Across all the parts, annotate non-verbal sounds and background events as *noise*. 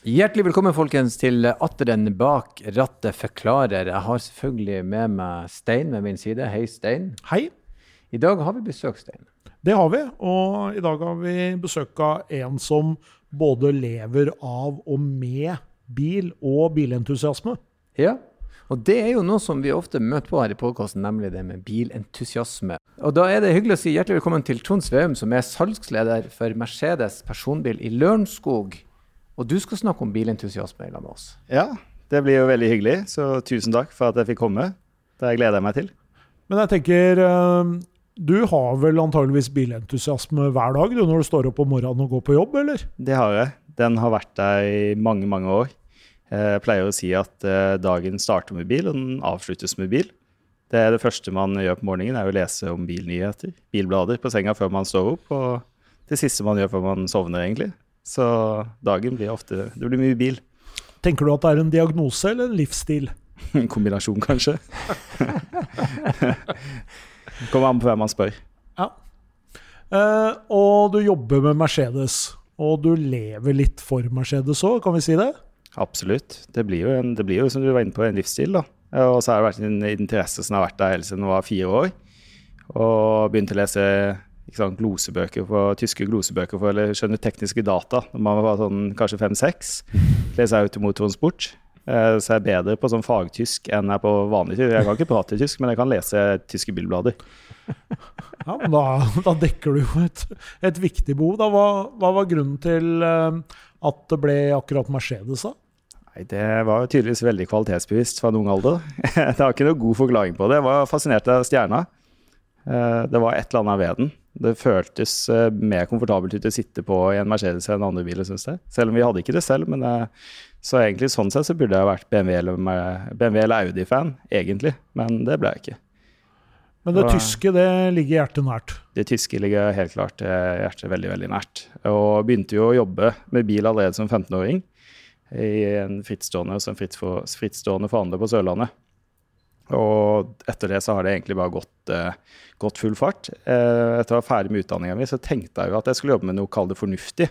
Hjertelig velkommen folkens til Atter en bak rattet forklarer. Jeg har selvfølgelig med meg Stein ved min side. Hei, Stein. Hei. I dag har vi besøk, Stein. Det har vi, og i dag har vi besøk av en som både lever av og med bil og bilentusiasme. Ja, og det er jo noe som vi ofte møter på her i podkasten, nemlig det med bilentusiasme. Og da er det hyggelig å si hjertelig velkommen til Trond Sveum, som er salgsleder for Mercedes personbil i Lørenskog. Og du skal snakke om bilentusiasme sammen med oss. Ja, det blir jo veldig hyggelig. Så tusen takk for at jeg fikk komme. Det gleder jeg meg til. Men jeg tenker eh, Du har vel antageligvis bilentusiasme hver dag du, når du står opp om morgenen og går på jobb, eller? Det har jeg. Den har vært der i mange, mange år. Jeg pleier å si at eh, dagen starter med bil, og den avsluttes med bil. Det er det første man gjør på morgenen, er å lese om bilnyheter, bilblader på senga før man står opp. Og det siste man gjør før man sovner, egentlig. Så dagen blir ofte Det blir mye bil. Tenker du at det er en diagnose eller en livsstil? *laughs* En kombinasjon, kanskje. *laughs* Kommer an på hvem man spør. Ja. Uh, og du jobber med Mercedes. Og du lever litt for Mercedes òg, kan vi si det? Absolutt. Det blir, jo en, det blir jo, som du var inne på, en livsstil. da. Og så har det vært en interesse som har vært der hele siden jeg var fire år. Og begynte å lese sant, glosebøker på, tyske glosebøker for å skjønne tekniske data når man var sånn, kanskje fem-seks. Leser automotorsport. Eh, så jeg er bedre på sånn fagtysk enn jeg er på vanlig tysk. Jeg kan ikke prate tysk, men jeg kan lese tyske bilblader. *laughs* Ja, men da, da dekker du jo et, et viktig behov. Da, hva, hva, var grunnen til eh, at det ble akkurat Mercedes? da? Nei, Det var tydeligvis veldig kvalitetsbevisst fra en ung alder. *laughs* Det har ikke noe god forklaring på det. Jeg var fascinert av stjerna. Eh, det var et eller annet ved den. Det føltes uh, mer komfortabelt ut å sitte på i en Mercedes enn andre biler, syns jeg. Selv om vi hadde ikke det selv. Men uh, så egentlig sånn sett så burde jeg vært BMW eller, BMW eller Audi-fan, egentlig. Men det ble jeg ikke. Men det og, tyske det ligger hjertet nært? Det tyske ligger helt klart hjertet veldig veldig nært. Og begynte jo å jobbe med bil allerede som 15-åring i en frittstående, som frittstående forhandler på Sørlandet. Og etter det så har det egentlig bare gått, uh, gått full fart. Uh, etter å være ferdig med utdanninga mi, så tenkte jeg jo at jeg skulle jobbe med noe, kall det fornuftig.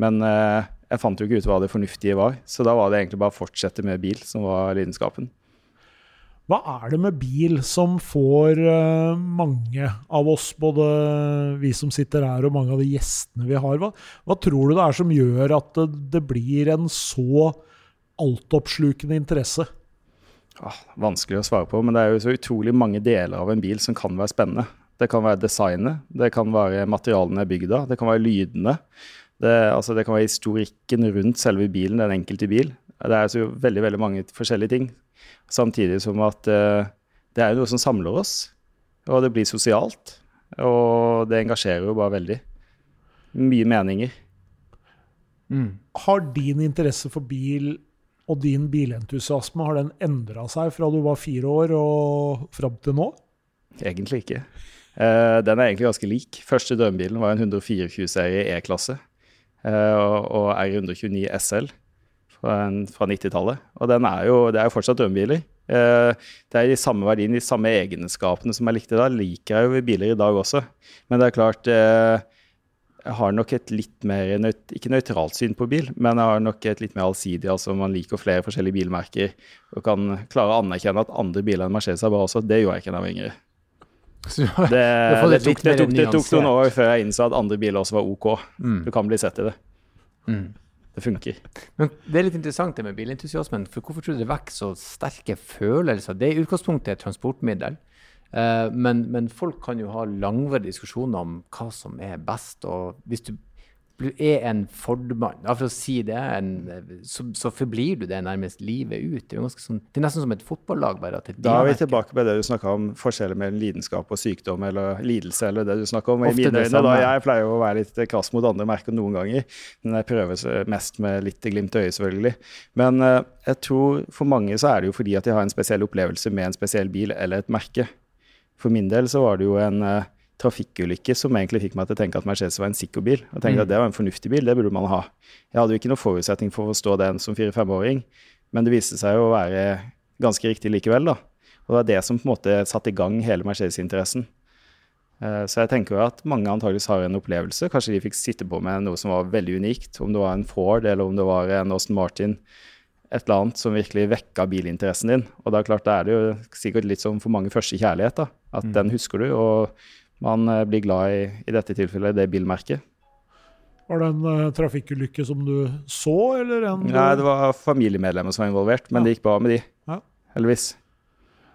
Men uh, jeg fant jo ikke ut hva det fornuftige var, så da var det egentlig bare å fortsette med bil som var lidenskapen. Hva er det med bil som får mange av oss, både vi som sitter her og mange av de gjestene vi har, hva, hva tror du det er som gjør at det, det blir en så altoppslukende interesse? Ah, vanskelig å svare på, men det er jo så utrolig mange deler av en bil som kan være spennende. Det kan være designet, det kan være materialene er bygd av, det kan være lydene. Det, altså det kan være historikken rundt selve bilen, den enkelte bil. Det er så veldig veldig mange forskjellige ting. Samtidig som at uh, det er noe som samler oss, og det blir sosialt. Og det engasjerer jo bare veldig. Mye meninger. Mm. Har din interesse for bil og din bilentusiasme, har den endra seg fra du var fire år og fram til nå? Egentlig ikke. Uh, den er egentlig ganske lik. Første drømmebilen var en 124-serie E-klasse uh, og R129 SL fra, fra 90-tallet. Og er jo, det er jo fortsatt drømmebiler. Uh, det er de samme verdiene, de samme egenskapene som jeg likte da, liker jeg jo biler i dag også. Men det er klart jeg har nok et litt mer nøyt, ikke nøytralt syn på bil, men jeg har nok et litt mer allsidig. altså Man liker flere forskjellige bilmerker og kan klare å anerkjenne at andre biler enn Mercedes er bra også. Det gjorde jeg ikke da jeg var yngre. *laughs* Det, det, tok, det, tok, det, tok, noen år før jeg innså at andre biler også var OK. Mm. Du kan bli sett i det. Mm. Det funker. Men Det er litt interessant det med bilentusiasmen. for Hvorfor tror du det vekker så sterke følelser? Det er i utgangspunktet et transportmiddel. Uh, men, men, folk kan jo ha langvarige diskusjoner om hva som er best. Og hvis du er en Ford-mann, for å si det, en, så, så, forblir du det nærmest livet ut. Det er, sånn, det er nesten som et fotballag. bare. da er vi tilbake på det du snakka om, forskjellen mellom lidenskap og sykdom eller lidelse. eller det du om. I mine øyne, da, Jeg pleier å være litt krass mot andre merker noen ganger. Men jeg prøver mest med litt glimt i øyet, selvfølgelig. Men uh, jeg tror for mange så er det jo fordi at de har en spesiell opplevelse med en spesiell bil eller et merke. For min del så var det jo en uh, trafikkulykke som egentlig fikk meg til å tenke at Mercedes var en sikker bil. Og tenkte mm. at det var en fornuftig bil, det burde man ha. Jeg hadde jo ikke noen forutsetning for å forstå den som fire-femåring, men det viste seg jo å være ganske riktig likevel, da. Og det var det som på en måte satte i gang hele Mercedes-interessen. Eh, så jeg tenker jo at mange antageligvis har en opplevelse. Kanskje de fikk sitte på med noe som var veldig unikt. Om det var en Ford eller om det var en Austin Martin. Et eller annet som virkelig vekka bilinteressen din. Og da, klart, da er det jo sikkert litt som for mange første kjærlighet. da, At mm. den husker du, og man eh, blir glad i, i dette tilfellet, det bilmerket. Var det en uh, trafikkulykke som du så, eller en Nei, det var familiemedlemmer som var involvert, men ja. det gikk bra med de. Ja. Heldigvis.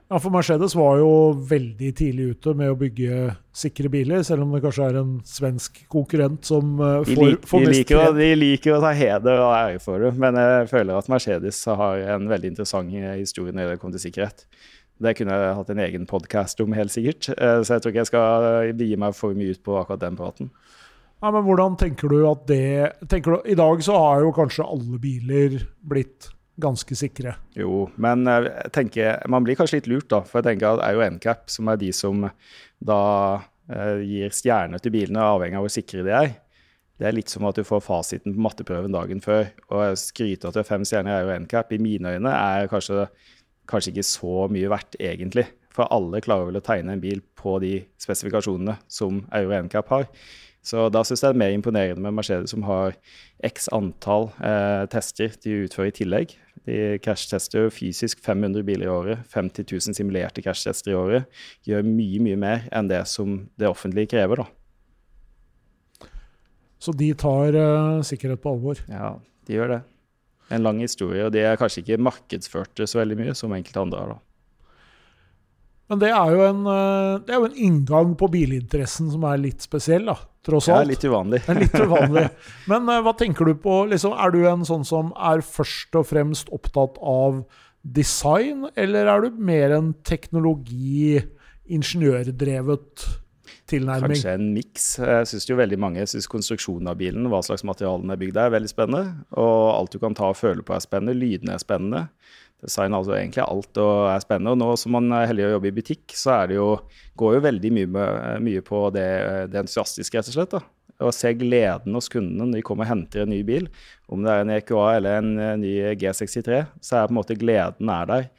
Ja, for Mercedes var jo veldig tidlig ute med å bygge sikre biler, selv om det kanskje er en svensk konkurrent som uh, får, de, lik, får de liker, de liker å ta heder og ære for det, men jeg føler at Mercedes har en veldig interessant historie når det kommer til sikkerhet. Det kunne jeg hatt en egen podkast om, helt sikkert. Uh, så jeg tror ikke jeg skal gi meg for mye ut på akkurat den praten. Ja, men hvordan tenker du at det tenker du, I dag så har jo kanskje alle biler blitt ganske sikre. Jo, men eh, jeg tenker, man blir kanskje litt lurt, da. For jeg tenker at det er jo NCAP som er de som da eh, gir stjerner til bilene, avhengig av hvor sikre de er. Det er litt som at du får fasiten på matteprøven dagen før. Og skryte har fem stjerner er jo NCAP. I mine øyne er kanskje, kanskje ikke så mye verdt, egentlig. For alle klarer vel å tegne en bil på de spesifikasjonene som Euro NCAP har. Så da syns jeg det er mer imponerende med Mercedes som har x antall eh, tester de utfører i tillegg. De krasjtester fysisk 500 biler i året, 50 000 simulerte krasjtester i året. Gjør mye, mye mer enn det som det offentlige krever, da. Så de tar eh, sikkerhet på alvor? Ja, de gjør det. En lang historie, og de er kanskje ikke markedsførte så veldig mye som enkelte andre har. da. Men det er, en, eh, det er, jo en, inngang på bilinteressen som er litt spesiell, da, tross alt. Ja, litt uvanlig. litt uvanlig. *laughs* Men uh, hva tenker du på liksom, Er du en sånn som er først og fremst opptatt av design, eller er du mer en teknologi, ingeniørdrevet tilnærming? Kanskje en miks. Jeg syns jo veldig mange syns konstruksjonen av bilen, hva slags materialene er bygd av, er veldig spennende. Og alt du kan ta og føle på er spennende. Lydene er spennende design altså egentlig alt og er spennende. Og nå som man er heldig å jobbe i butikk, så er det jo, går jo veldig mye, mye på det, det, entusiastiske, rett og slett. da. Å se gleden hos kundene når de kommer og henter en ny bil. Om det er en EQA eller en ny G63, så er på en måte gleden er der.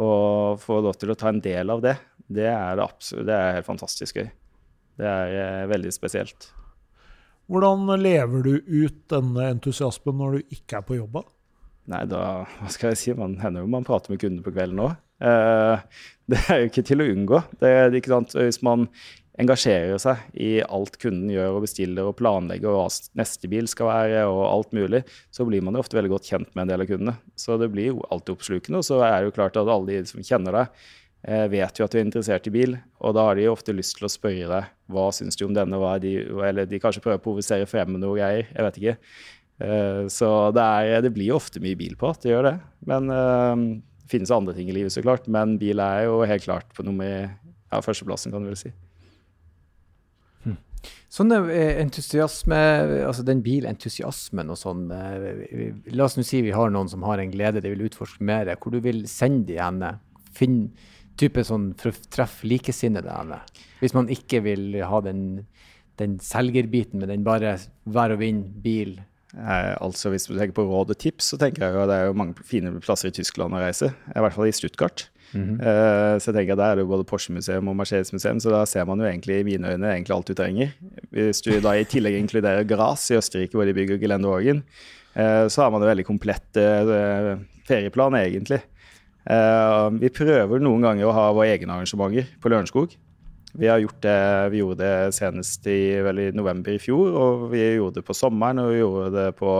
Og få lov til å ta en del av det, det er, det absolutt, det er helt fantastisk gøy. Det er eh, veldig spesielt. Hvordan lever du ut denne entusiasmen når du ikke er på jobb? Nei, da Hva skal jeg si? Man hender jo man prater med kunder på kvelden òg. Eh, det er jo ikke til å unngå. Det, ikke sant? Hvis man engasjerer seg i alt kunden gjør og bestiller og planlegger, og hva neste bil skal være og alt mulig, så blir man jo ofte veldig godt kjent med en del av kundene. Så det blir jo alltid oppslukende. Og så er det jo klart at alle de som kjenner deg, eh, vet jo at du er interessert i bil, og da har de ofte lyst til å spørre deg hva syns du om denne, hva er de, eller de kanskje prøver å provosere frem med noe greier, jeg vet ikke. Eh, så det, er, det, blir jo ofte mye bil på. det gjør det. Men det finnes andre ting i livet, så klart. Men bil er jo helt klart på nummer ja, førsteplassen, kan du vel si. Sånn Sånne eh, entusiasme, altså den bilentusiasmen og sånn La oss nå si vi har noen som har en glede de vil utforske mer. Hvor du vil sende de henne? Finn type sånn for å treffe likesinnede henne. Hvis man ikke vil ha den, den selgerbiten, men den bare vær og vind, bil, Eh, altså Hvis du tenker på råd og tips, så tenker jeg at det er jo mange fine plasser i Tyskland å reise. I hvert fall i Stuttgart. Mm -hmm. eh, så jeg tenker at Der er det jo både Porsche-museum og Mercedes-museum, så da ser man jo egentlig i mine øyne egentlig alt du trenger. Hvis du da i tillegg inkluderer Gras i Østerrike, hvor de bygger Gelendewagen, eh, så har man en veldig komplett eh, ferieplan, egentlig. Eh, vi prøver noen ganger å ha våre egne arrangementer på Lørenskog. Vi har gjort det, vi gjorde det senest i, i november i fjor, og vi gjorde det på sommeren og vi gjorde det på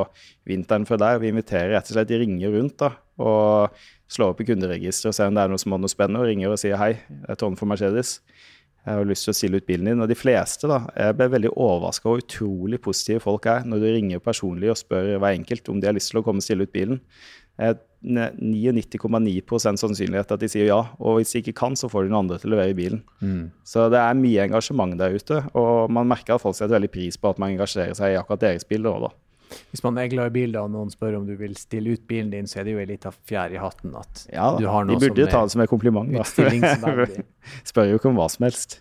vinteren før der. Vi inviterer rett og slett, de ringer rundt da, og slår opp i kunderegisteret og ser om det er noe som har noe spennende, og ringer og sier hei, det er Trond for Mercedes. Jeg har lyst til å stille ut bilen din. Og de fleste da, jeg ble veldig overraska over hvor utrolig positive folk er når du ringer personlig og spør hver enkelt om de har lyst til å komme og stille ut bilen. 99,9% sannsynlighet at de sier ja. Og hvis de ikke kan, så får de noen andre til å levere bilen. Mm. Så det er mye engasjement der ute. Og man merker at folk setter veldig pris på at man engasjerer seg i akkurat deres bil. Da. Hvis man er glad i bil og noen spør om du vil stille ut bilen din, så er det jo en liten fjær i hatten at ja, du har noe som er De burde ta det som en kompliment. *laughs* spør jo ikke om hva som helst.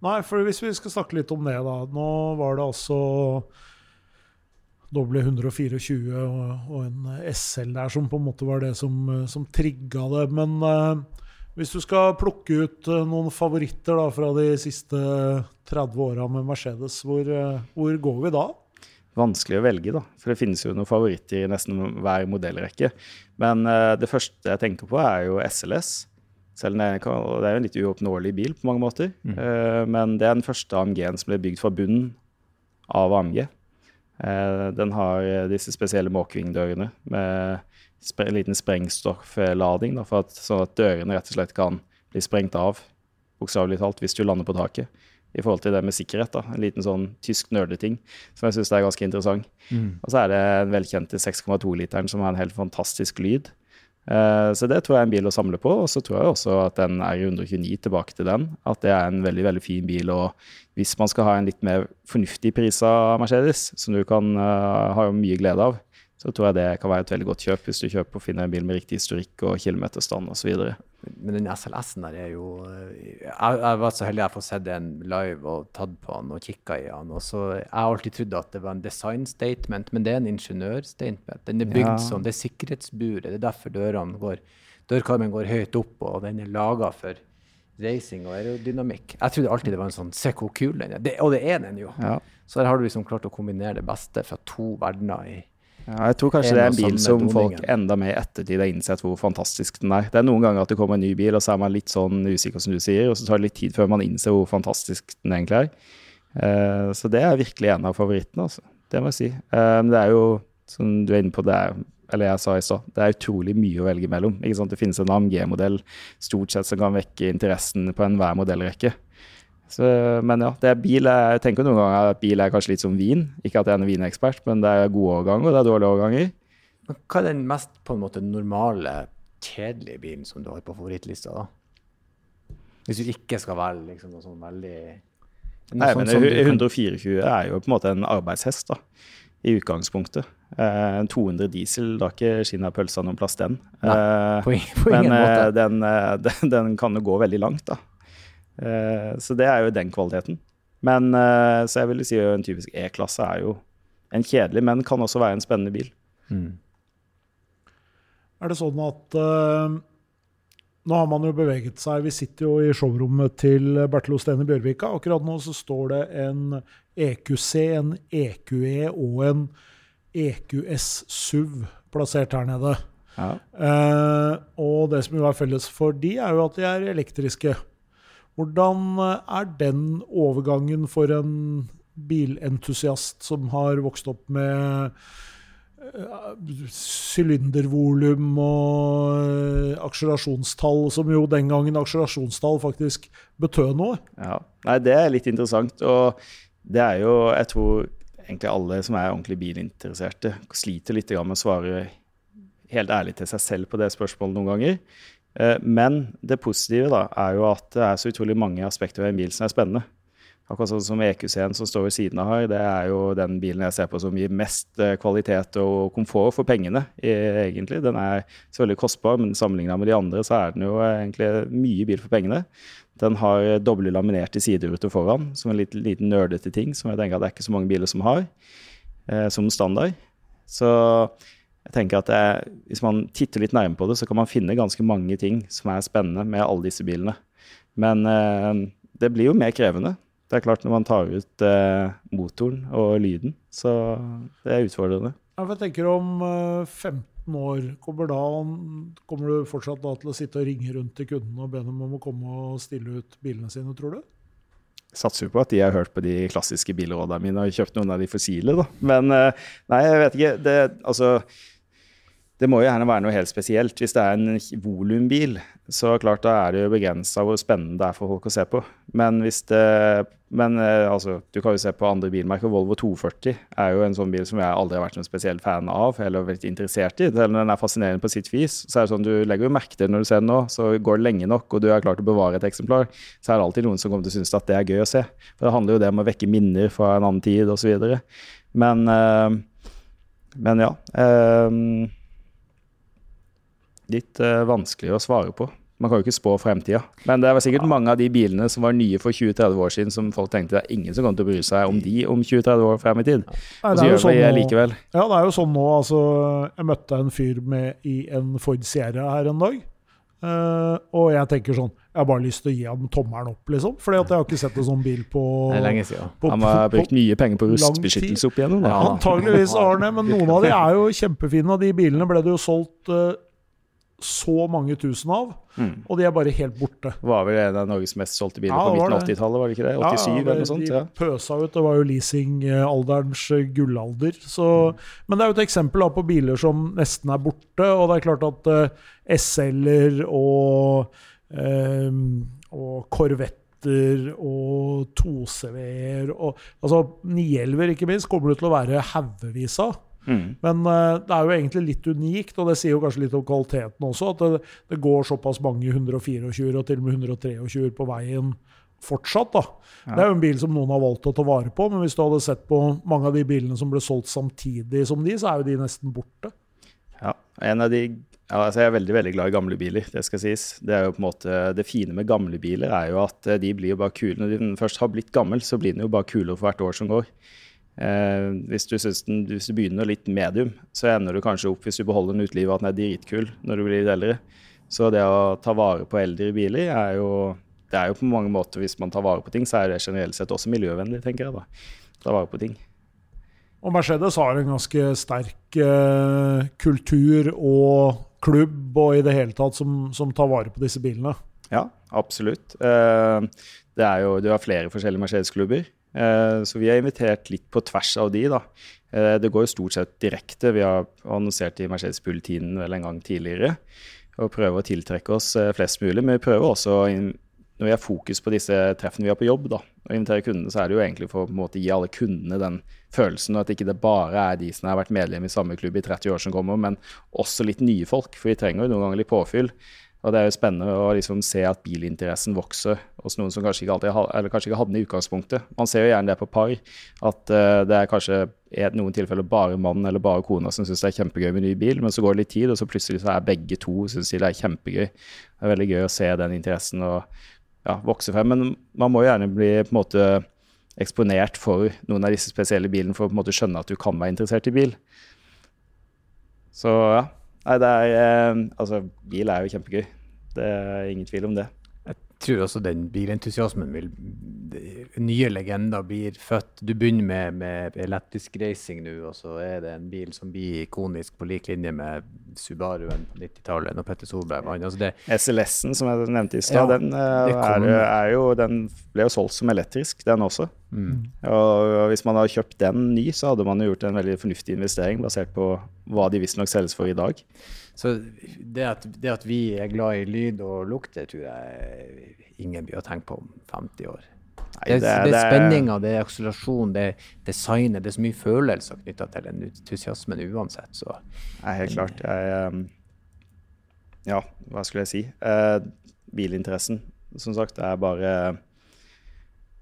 Nei, for hvis vi skal snakke litt om det, da. Nå var det altså doble 124 og, og, en SL der som på en måte var det som, som trigga det. Men eh, Hvis du skal plukke ut eh, noen favoritter da, fra de siste 30 åra med Mercedes, hvor, eh, hvor, går vi da? Vanskelig å velge, da. For det finnes jo noen favoritter i nesten hver modellrekke. Men uh, det første jeg tenker på, er jo SLS. Selv om det er, det er en litt uoppnåelig bil på mange måter. Mm. Uh, men det er den første AMG-en som ble bygd fra bunnen av AMG. Uh, den har disse spesielle måkevingdørene med en liten sprengstofflading, da, for at, sånn at dørene rett og slett kan bli sprengt av, bokstavelig talt, hvis du lander på taket. I forhold til det med sikkerhet. da, En liten sånn tysk nerdeting som jeg syns er ganske interessant. Mm. Og så er det den velkjente 6,2-literen som har en helt fantastisk lyd. Uh, så det tror jeg er en bil å samle på. Og så tror jeg også at den R129 tilbake til den, at det er en veldig veldig fin bil. Og hvis man skal ha en litt mer fornuftig pris av Mercedes, som du kan uh, ha mye glede av, så tror jeg det kan være et veldig godt kjøp hvis du kjøper og finner en bil med riktig historikk og kilometerstand osv. Men den SLS-en der er jo Jeg, jeg var så heldig jeg får sett den live og tatt på den og kikka i den. og så Jeg har alltid trodd at det var en design statement, men det er en ingeniørstatement. Den er bygd ja. sånn, det er sikkerhetsburet. Det er derfor dørene går dørkarmen går høyt opp, og den er laga for racing og aerodynamikk. Jeg trodde alltid det var en sånn Se hvor kul den er. Det, og det er den jo. Ja. Så her har du liksom klart å kombinere det beste fra to verdener i ja, jeg tror kanskje det er en bil som folk enda mer ettertid har innsett hvor fantastisk den er. Det er noen ganger at det kommer en ny bil, og så er man litt sånn usikker, som du sier, og så tar det litt tid før man innser hvor fantastisk den egentlig er. Uh, så det er virkelig en av favorittene, altså. Det må jeg si. Uh, det er jo, som du er inne på, det er, eller jeg sa i stad, det er utrolig mye å velge mellom. Det finnes en AMG-modell stort sett som kan vekke interessen på enhver modellrekke. Så, men ja, det er bil. Jeg tenker noen ganger at bil er kanskje litt som vin. Ikke at jeg er en vinekspert, men det er gode årganger, og det er dårlige årganger. Men hva er den mest på en måte normale, kjedelige bilen som du har på favorittlista? da? Hvis du ikke skal velge liksom, noe sånn veldig noe Nei, men 124 er jo på en måte en arbeidshest, da, i utgangspunktet. Eh, 200 diesel, da ikke skinnet pølsa noen plass, den. Nei, på, på ingen men eh, måte. Den, eh, *laughs* den, den, kan jo gå veldig langt, da. Eh, så det er jo den kvaliteten. Men eh, så jeg vil si en typisk E-klasse er jo en kjedelig, men kan også være en spennende bil. Mm. Er det sånn at uh, Nå har man jo beveget seg. Vi sitter jo i showrommet til Bertil Osten i Bjørvika. Akkurat nå så står det en EQC, en EQE og en EQS SUV plassert her nede. Ja. Uh, og det som jo er felles for de, er jo at de er elektriske. Hvordan eh, er den overgangen for en bilentusiast som har vokst opp med eh, sylindervolum og eh, akselerasjonstall, som jo den gangen akselerasjonstall faktisk betød noe. Ja, Nei, Det er litt interessant. Og det er jo Jeg tror egentlig alle som er ordentlig bilinteresserte, sliter litt med å svare helt ærlig til seg selv på det spørsmålet noen ganger. Eh, men det positive da, er jo at det er så utrolig mange aspekter ved en bil som er spennende. Akkurat sånn som EQC-en som står ved siden av her, det er jo den bilen jeg ser på som gir mest eh, kvalitet og komfort for pengene, egentlig. Den er selvfølgelig kostbar, men sammenligna med de andre så er den jo egentlig mye bil for pengene. Den har doble laminerte sideruter foran, som en liten, liten nerdete ting som jeg tenker at det er ikke så mange biler som har, eh, som standard. Så jeg tenker at jeg, Hvis man titter litt nærmere på det, så kan man finne ganske mange ting som er spennende med alle disse bilene. Men eh, det blir jo mer krevende. Det er klart når man tar ut eh, motoren og lyden, så det er utfordrende. Jeg tenker om uh, eh, 15 år, kommer, da, kommer du fortsatt til å sitte og ringe rundt til kundene og be dem om å komme og stille ut bilene sine, tror du? Satser jo på at de har hørt på de klassiske bilrådene mine og kjøpt noen av de fossile, da. Men eh, nei, jeg vet ikke. Det, altså, det må jo gjerne være noe helt spesielt. Hvis det er en volumbil, så klart da er det jo begrensa hvor spennende det er for folk å se på. Men hvis det Men eh, altså, du kan jo se på andre bilmerker. Volvo 240 er jo en sånn bil som jeg aldri har vært noen spesiell fan av eller vært interessert i. Selv om den er fascinerende på sitt vis, så er det sånn du legger jo merke til når du ser den nå. Så går det lenge nok, og du er klar til å bevare et eksemplar, så er det alltid noen som kommer til å synes at det er gøy å se. For det handler jo det om å vekke minner fra en annen tid osv. Men, øh, men ja. Øh, litt uh, vanskelig å svare på. Man kan jo ikke spå fremtida. Men det var sikkert ja. mange av de bilene som var nye for 20-30 år siden, som folk tenkte det er ingen som kommer til å bry seg om de om 20-30 år frem i tid. Nei, det er jo sånn nå, likevel. Ja, det er jo sånn nå. Altså, jeg møtte en fyr med, i en Ford Sierra her en dag. Uh, og jeg tenker sånn Jeg har bare lyst til å gi ham tommelen opp, liksom. Fordi at jeg har ikke sett en sånn bil på, Det er lenge siden. på, Han har brukt mye penger på rustbeskyttelse opp igjennom. Ja. Antageligvis har han det, men noen av de er jo kjempefine. Og de bilene ble det jo solgt eh, så mange tusen av, Mm. og de er bare helt borte. Var vel en av Norges mest solgte biler Ja, på midten av 80-tallet, var det ikke det? 87 Ja, eller noe sånt? De Ja. pøsa ut. Det var jo leasingalderens eh, gullalder. Så, men det er jo et eksempel på biler som nesten er borte. Og det er klart at uh, SL-er og, um, og Corvetter og 2CV-er og altså 911-er ikke minst kommer det til å være haugevis av. Mm. Men uh, det er jo egentlig litt unikt, og det sier jo kanskje litt om kvaliteten også, at det, det går såpass mange 124 og til og med 123 på veien fortsatt. da. Ja. Det er jo en bil som noen har valgt å ta vare på, men hvis du hadde sett på mange av de bilene som ble solgt samtidig som de, så er jo de nesten borte. Ja, en av de ja, altså Jeg er veldig veldig glad i gamle biler. Det skal sies. Det er jo på en måte, det fine med gamle biler er jo at eh, de blir jo bare kule. Når den først har blitt gammel, så blir den jo bare kulere for hvert år som går. Eh, hvis, du den, hvis du begynner litt medium, så ender du kanskje opp, hvis du beholder den ut livet, at den er dritkul når du blir eldre. Så det å ta vare på eldre biler er jo det er jo på mange måter, Hvis man tar vare på ting, så er det generelt sett også miljøvennlig, tenker jeg. da. Ta vare på ting. Og Mercedes har en ganske sterk eh, kultur og klubb og i det hele tatt som, som tar vare på disse bilene. Ja, absolutt. Eh, Det er jo, du har flere forskjellige Mercedes-klubber, så vi har invitert litt på tvers av de. da. Eh, Det går jo stort sett direkte. Vi har annonsert i Mercedes-bulletinen vel en gang tidligere og prøver å tiltrekke oss eh, flest mulig. Men vi prøver også, når vi har fokus på disse treffene vi har på jobb, da, og inviterer kundene, så er det jo egentlig for å gi alle kundene den følelsen, at ikke det bare er de som har vært medlem i samme klubb i 30 år som kommer, men også litt nye folk. For vi trenger jo noen ganger litt påfyll. Og det er jo spennende å liksom se at bilinteressen vokser hos noen som kanskje ikke, alltid, kanskje ikke hadde den i utgangspunktet. Man ser jo gjerne det på par, at uh, det er kanskje i noen tilfeller bare mannen eller bare kona som syns det er kjempegøy med ny bil, men så går det litt tid, og så plutselig så er begge to syns de det er kjempegøy. Det er veldig gøy å se den interessen og ja, vokse frem. Men man må jo gjerne bli på en måte eksponert for noen av disse spesielle bilene for å på en måte skjønne at du kan være interessert i bil. Så ja. Nei, det er eh, Altså, bil er jo kjempegøy. Det er ingen tvil om det. Tror også den bilentusiasmen vil Nye legender blir født. Du begynner med, med elektrisk racing nå, og så er det en bil som blir ikonisk på lik linje med Subaruen på 90-tallet, når Petter Solberg vant. Altså SLS-en som jeg nevnte i stad, Ja, den, eh, er, er jo, den ble jo solgt som elektrisk, den også. mm. Og hvis man hadde kjøpt den ny, så hadde man jo gjort en veldig fornuftig investering basert på hva de visstnok selges for i dag. Så det at, det at vi er glad i lyd og lukt, det tror jeg ingen blir å tenke på om 50 år. Nei, Det, er- det er det- spenninga, det er akselerasjon, det er designet. Det er så mye følelser knytta til den entusiasmen uansett. Så Nei, helt klart. Jeg, ehm, ja, hva skulle jeg si? Eh, bilinteressen, som sagt, det er bare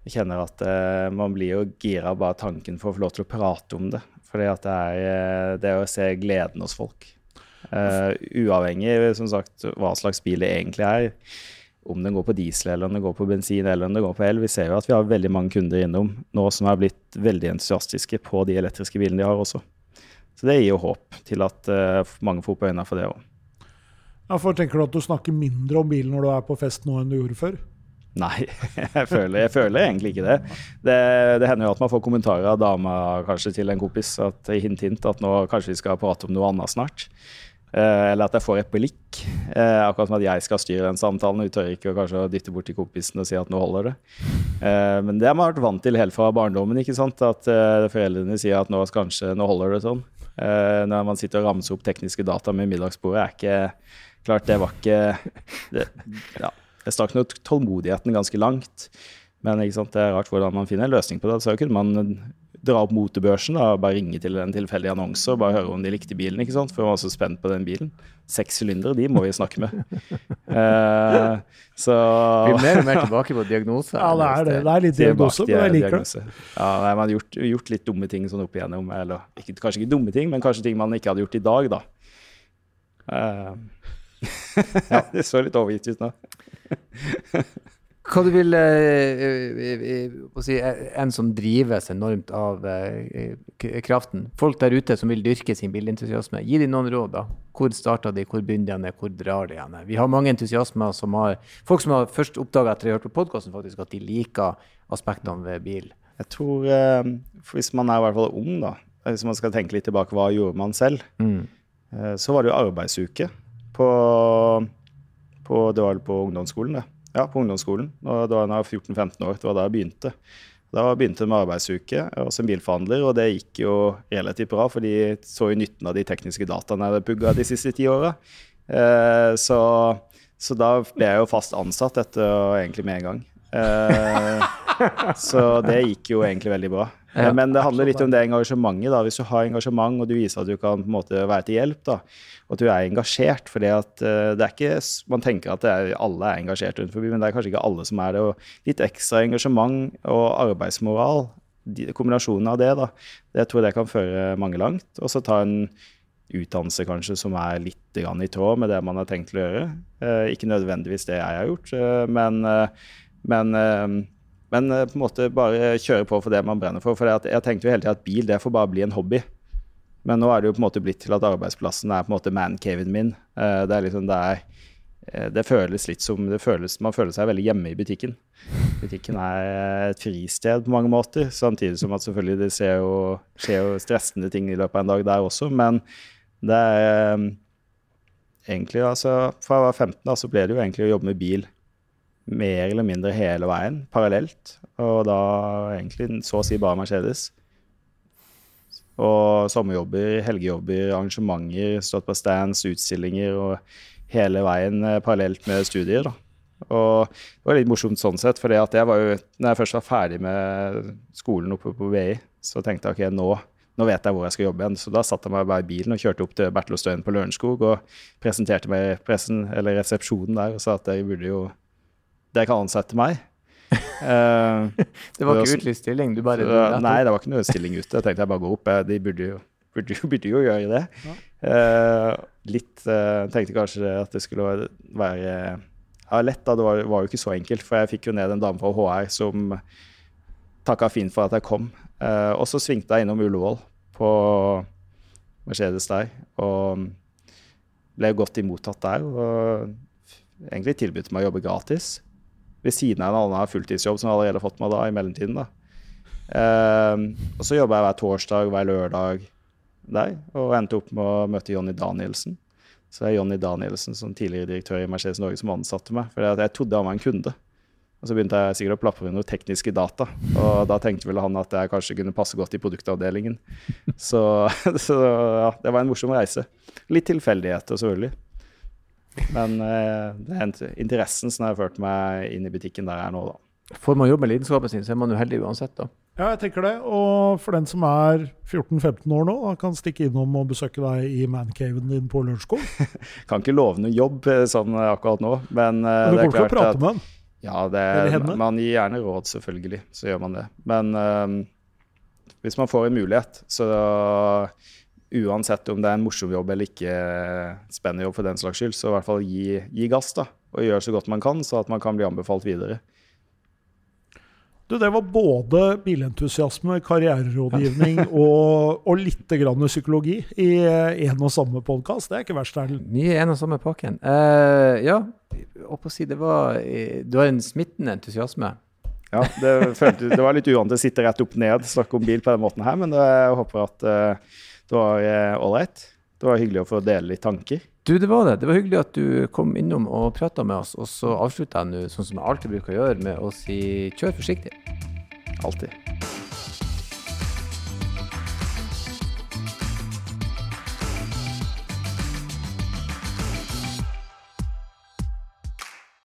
Jeg kjenner at eh, man blir jo gira bare tanken for å få lov til å prate om det. For det er det er å se gleden hos folk. Eh, uavhengig som sagt, hva slags bil det egentlig er. Om den går på diesel, eller om den går på bensin eller om den går på el. Vi ser jo at vi har veldig mange kunder innom nå som er blitt veldig entusiastiske på de elektriske bilene de har også. Så det gir jo håp til at uh, mange får opp øynene for det òg. Ja, for Tenker du at du snakker mindre om bilen når du er på fest nå enn du gjorde før? Nei, *laughs* jeg føler, jeg føler egentlig ikke det. det. Det hender jo at man får kommentarer av dama kanskje til en kompis at hint, hint, at nå kanskje vi skal prate om noe annet snart. Eh, eller at jeg får et blikk. Eh, akkurat som at jeg skal styre den samtalen. Vi tør ikke å kanskje dytte bort til kompisen og si at nå holder det. Eh, men det har man vært vant til helt fra barndommen. ikke sant? At eh, foreldrene sier at nå, kanskje, nå holder det sånn. Eh, når man sitter og ramser opp tekniske data med middagsbordet, er ikke Klart, det var ikke det, ja, Jeg stakk nok tålmodigheten ganske langt. Men ikke sant, det er rart hvordan man finner en løsning på det. Så kunne man dra opp motebørsen da, og bare ringe til en tilfeldig annonse og bare høre om de likte bilen. ikke sant? For jeg var så spent på den bilen. Seks sylindere, de må vi snakke med. uh, *laughs* så blir mer og mer tilbake på diagnose. Ja, det er det. Det er litt diagnose, men jeg liker det. Ja, nei, man har gjort, gjort litt dumme ting sånn opp igjennom. Eller ikke, kanskje ikke dumme ting, men kanskje ting man ikke hadde gjort i dag, da. Eh, *laughs* ja, det så litt overgitt ut nå. *laughs* Hva du vil eh, eh, eh, si, En som drives enormt av kraften. Folk der ute som vil dyrke sin bilentusiasme. Gi dem noen råd. da. Hvor starter de, hvor begynner de, hvor drar de hen? Vi har mange entusiasmer som har Folk som har først oppdaga etter å ha hørt på podkasten faktisk at de liker aspektene ved bil. Jeg tror, Hvis man er i hvert fall ung, da, hvis man skal tenke litt tilbake, hva gjorde man selv? Mm. Så var det jo arbeidsuke på, på, det var på ungdomsskolen. det ja, på ungdomsskolen. Da jeg var 14-15 år. Det var da jeg begynte. Da begynte jeg med arbeidsuke og som bilforhandler, og det gikk jo relativt bra, for de så jo nytten av de tekniske dataene jeg hadde pugga de siste ti åra. Eh, så, så, da ble jeg jo fast ansatt etter egentlig med en gang. Eh, så det gikk jo egentlig veldig bra. Ja, Men det handler litt om det engasjementet. da. Hvis du har engasjement, og du viser at du kan på en måte være til hjelp, da, og at du er engasjert for det at uh, det er ikke, Man tenker at er, alle er engasjert rundt forbi, men det er kanskje ikke alle som er det. og Litt ekstra engasjement og arbeidsmoral, de, kombinasjonen av det, da, det tror jeg det kan føre mange langt. Og så ta en utdannelse kanskje som er litt i tråd med det man har tenkt å gjøre. Uh, ikke nødvendigvis det jeg har gjort, men, men men eh, på en måte bare kjøre på for det man brenner for. For jeg tenkte jo hele tida at bil det får bare bli en hobby. Men nå er det jo på en måte blitt til at arbeidsplassen er på en måte mancaven min. Eh, det er liksom, det er eh, det føles litt som føles, Man føler seg veldig hjemme i butikken. Butikken er et fristed på mange måter, samtidig som at selvfølgelig det skjer jo, skjer jo stressende ting i løpet av en dag der også. Men det er egentlig altså Fra jeg var 15 da, så ble det jo egentlig å jobbe med bil mer eller mindre hele veien, parallelt. Og da egentlig så å si bare Mercedes. Og sommerjobber, helgejobber, arrangementer, stått på stands, utstillinger og hele veien eh, parallelt med studier. da. Og det var litt morsomt sånn sett, for jeg var jo, når jeg først var ferdig med skolen oppe på BI, så tenkte jeg ok, nå, nå vet jeg hvor jeg skal jobbe igjen. Så da satte jeg meg bare i bilen og kjørte opp til Bertelåstøyen på Lørenskog og presenterte meg pressen, eller resepsjonen der og sa at jeg burde jo det kan ansette meg. Uh, *laughs* det var ikke utlysstilling? Du bare uh, Nei, det var ikke noe stilling ute. Jeg tenkte jeg bare går opp. De burde jo, burde jo, burde jo gjøre det. Ja. Uh, litt Tenkte kanskje at det skulle være ja, lett. da, Det var, var, jo ikke så enkelt. For jeg fikk jo ned en dame fra HR som takka fint for at jeg kom. og så svingte jeg innom Ullevål på Mercedes der. Og ble godt imottatt der. Og egentlig tilbudt meg å jobbe gratis ved siden av en annen fulltidsjobb som jeg allerede har fått meg da, i mellomtiden. da. Um, og så jobba jeg hver torsdag, hver lørdag der, og endte opp med å møte Jonny Danielsen. Så det er Jonny Danielsen som tidligere direktør i Mercedes Norge som ansatte meg. For jeg trodde han var en kunde. Og så begynte jeg sikkert å plapre inn noen tekniske data. Og da tenkte vel han at jeg kanskje kunne passe godt i produktavdelingen. Så, *laughs* så ja, det var en morsom reise. Litt tilfeldigheter, selvfølgelig. Men uh, det er interessen som har ført meg inn i butikken der jeg er nå, da. Får man jobbe med lidenskapen sin, så er man jo heldig uansett, da. Ja, jeg tenker det. Og for den som er 14-15 år nå, da, kan stikke innom og besøke deg i mancaven din på Lørenskog. *laughs* kan ikke love noe jobb eh, sånn eh, akkurat nå, men, men Du kommer til å prate med han? Ja, det, man gir gjerne råd, selvfølgelig. Så gjør man det. Men uh, hvis man får en mulighet, så uansett om det er en morsom jobb eller ikke spennende jobb for den slags skyld, så i hvert fall gi, gi gass da, og gjøre så godt man kan, så at man kan bli anbefalt videre. Du, det var både bilentusiasme, karriererådgivning *laughs* og, og litt grann psykologi i en og samme podkast. Det er ikke verst, Erlend. Mye en og samme pakken. Uh, ja, å si det var Du har en smittende entusiasme. Ja, det, følte, det var litt uvant å sitte rett opp ned snakke om bil på den måten her, men jeg håper at uh, det var ålreit. Eh, det var hyggelig å få dele litt tanker. Du, det var det. Det var hyggelig at du kom innom og prata med oss. Og så avslutter jeg nå, sånn som jeg alltid bruker å gjøre, med å si kjør forsiktig. Alltid.